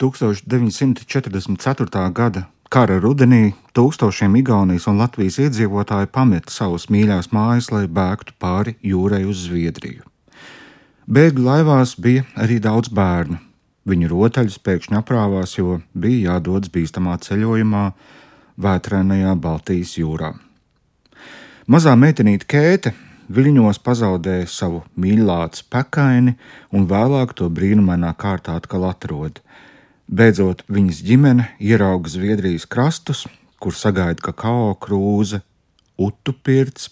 1944. gada kara rudenī tūkstošiem Igaunijas un Latvijas iedzīvotāji pameta savus mīļās mājas, lai bēgtu pāri jūrai uz Zviedriju. Bēgļu laivās bija arī daudz bērnu. Viņu rotaļas pēkšņi aprāvās, jo bija jādodas bīstamā ceļojumā vētrainajā Baltijas jūrā. Mazā meitenīte Kēte viļņos pazaudēja savu mīļātu pekaini un vēlāk to brīnumainā kārtā atkal atrod. Beidzot, viņas ģimene ierauga Zviedrijas krastus, kur sagaida kakao krūze, utu pirts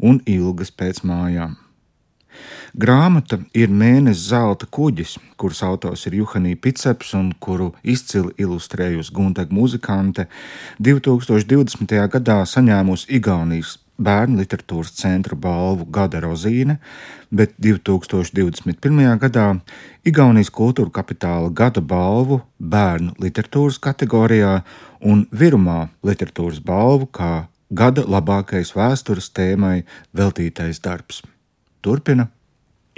un ilgas pēc mājām. Grāmata ir mēnesis zelta kuģis, kuras autors ir Juhanija Piceps un kuru izcili ilustrējusi Guntega muzikante, 2020. gadā saņēmusi Igaunijas bērnu literatūras centra balvu Gada Rozīne, bet 2021. gadā Igaunijas kultūra kapitāla gada balvu bērnu literatūras kategorijā un virumā literatūras balvu kā gada labākais vēstures tēmai veltītais darbs. Turpina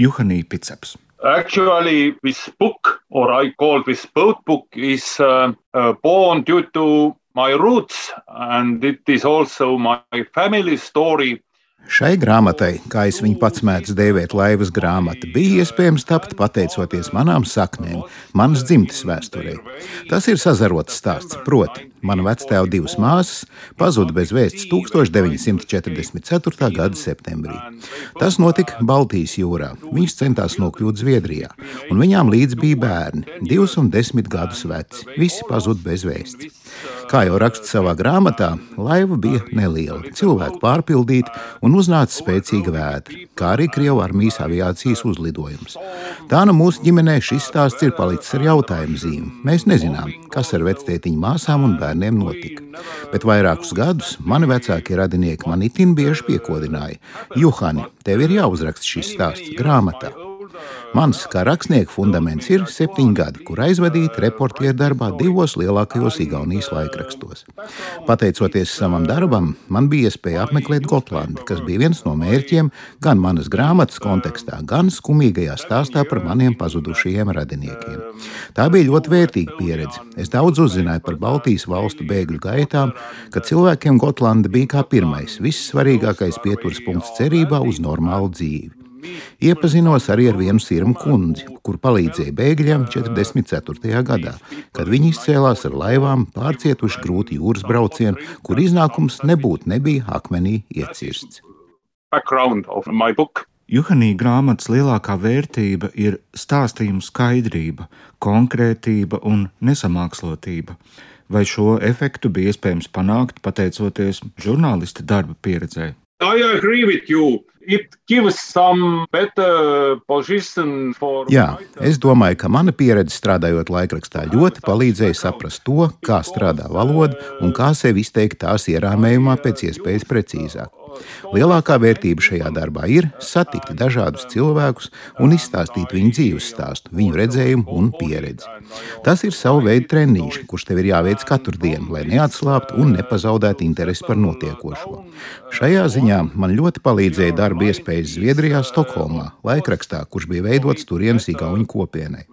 Juhanī Piceps. Actually, this book, or I call this boat book, is uh, uh, born due to my roots, and it is also my family story. Šai grāmatai, kā es viņu pats mēdzu dēvēt, laivas grāmata, bija iespējams tapt pateicoties manām saknēm, manas dzimtes vēsturē. Tas ir sazarots stāsts, proti, mana vectēva divas māsas pazuda bez vēsts 1944. gada septembrī. Tas notika Baltijas jūrā. Viņas centās nokļūt Zviedrijā, un viņām līdzi bija bērni, divus un desmit gadus veci. Visi pazuda bez vēsts. Kā jau raksta savā grāmatā, laiva bija neliela, cilvēku pārpildīta un uznāca spēcīga vētra, kā arī Krievijas armijas aviācijas uzlidojums. Tā nu mūsu ģimenē šis stāsts ir palicis ar jautājumu zīmi. Mēs nezinām, kas ar vectētiņu māsām un bērniem notika. Bet vairākus gadus mani vecākie radinieki man itin bieži piekodināja: Juhani, tev ir jāuzraksta šis stāsts grāmatā. Mans kā rakstnieka fundaments ir septiņi gadi, kur aizvadīti reportieru darbā divos lielākajos Igaunijas laikrakstos. Pateicoties savam darbam, man bija iespēja apmeklēt Gotlandi, kas bija viens no mērķiem gan manas grāmatas kontekstā, gan skumīgajā stāstā par maniem pazudušajiem radiniekiem. Tā bija ļoti vērtīga pieredze. Es daudz uzzināju par Baltijas valstu bēgļu gaitām, kad cilvēkiem Gotlanda bija kā pirmais, vissvarīgākais pieturas punkts cerībā uz normālu dzīvi. Iepazinos arī ar vienu sirmu kundzi, kur palīdzēja bēgļiem 44. gadā, kad viņi izcēlās ar laivām, pārcietuši grūti jūras braucienu, kur iznākums nebūtu nebija akmenī iecirsts. Juhanī grāmatas lielākā vērtība ir stāstījuma skaidrība, konkrētība un nesamākslotība. Vai šo efektu bija iespējams panākt pateicoties žurnālista darba pieredzē? I agree with you. Jā, es domāju, ka mana pieredze strādājot laikrakstā ļoti palīdzēja saprast to, kā strādā valoda un kā sevi izteikt tās ierāmējumā pēc iespējas precīzāk. Lielākā vērtība šajā darbā ir satikt dažādus cilvēkus un izstāstīt viņu dzīves stāstu, viņu redzējumu un pieredzi. Tas ir sava veida treniņš, kurš tev ir jāveic katru dienu, lai neatslābtu un nepazaudētu interesi par notiekošo. Šajā ziņā man ļoti palīdzēja darba iespējas Zviedrijā, Stokholmā, laikrakstā, kurš bija veidots turienes igauņu kopienai.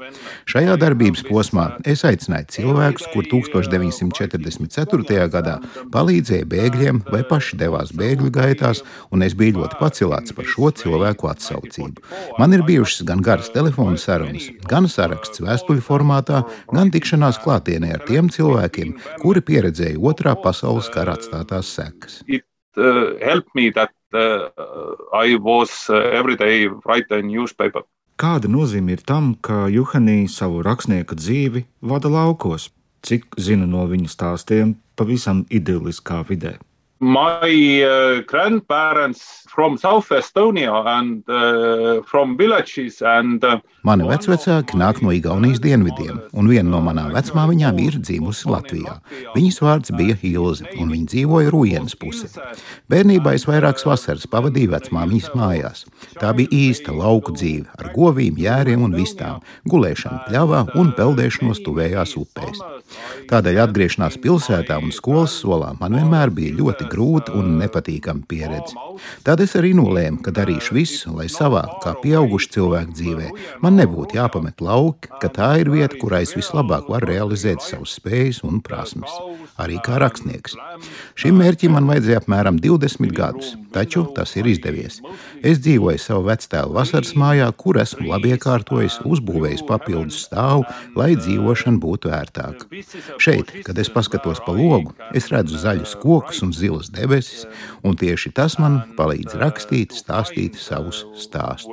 Šajā darbības posmā es aicināju cilvēkus, kur 1944. gadā palīdzēja bēgļiem vai paši devās bēgļu gaitā gaitās, un es biju ļoti pacelāts par šo cilvēku atsaucību. Man ir bijušas gan garas telefona sarunas, gan saraksts vēstuļu formātā, gan tikšanās klātienē ar tiem cilvēkiem, kuri pieredzēja otrā pasaules kara atstātās sekas. Uh, that, uh, I was uh, every day writing newspaper. Kāda nozīme ir tam, ka Juhanī savu rakstnieka dzīvi vada laukos? Cik zinu no viņa stāstiem, pavisam idylliskā vidē my uh, grandparents from South Estonia and uh, from villages and uh, Mani vecvecāki nāk no Igaunijas dienvidiem, un viena no manām vecmāmiņām ir dzimusi Latvijā. Viņas vārds bija Ilze, un viņa dzīvoja Rujienas pusē. Bērnībā es vairākas vasaras pavadīju vecmāmiņas mājās. Tā bija īsta lauku dzīve ar govīm, jēriem un vistām, gulēšanu pļavā un peldēšanos tuvējās upēs. Tādēļ atgriešanās pilsētā un skolas solā man vienmēr bija ļoti grūta un nepatīkama pieredze. Tad es arī nolēmu, ka darīšu visu, lai savā, kā pieaugušu cilvēku dzīvē, man nebūtu jāpamet lauki, ka tā ir vieta, kurā es vislabāk varu realizēt savas spējas un prasmes, arī kā rakstnieks. Šim mērķim man vajadzēja apmēram 20 gadus, taču tas ir izdevies. Es dzīvoju savu vectēlu vasaras mājā, kur esmu labi iekārtojis, uzbūvējis papildus stāvu, lai dzīvošana būtu ērtāka. Šeit, kad es paskatos pa logu, es redzu zaļus kokus un zilas debesis, un tieši tas man palīdz rakstīt, stāstīt savus stāstus.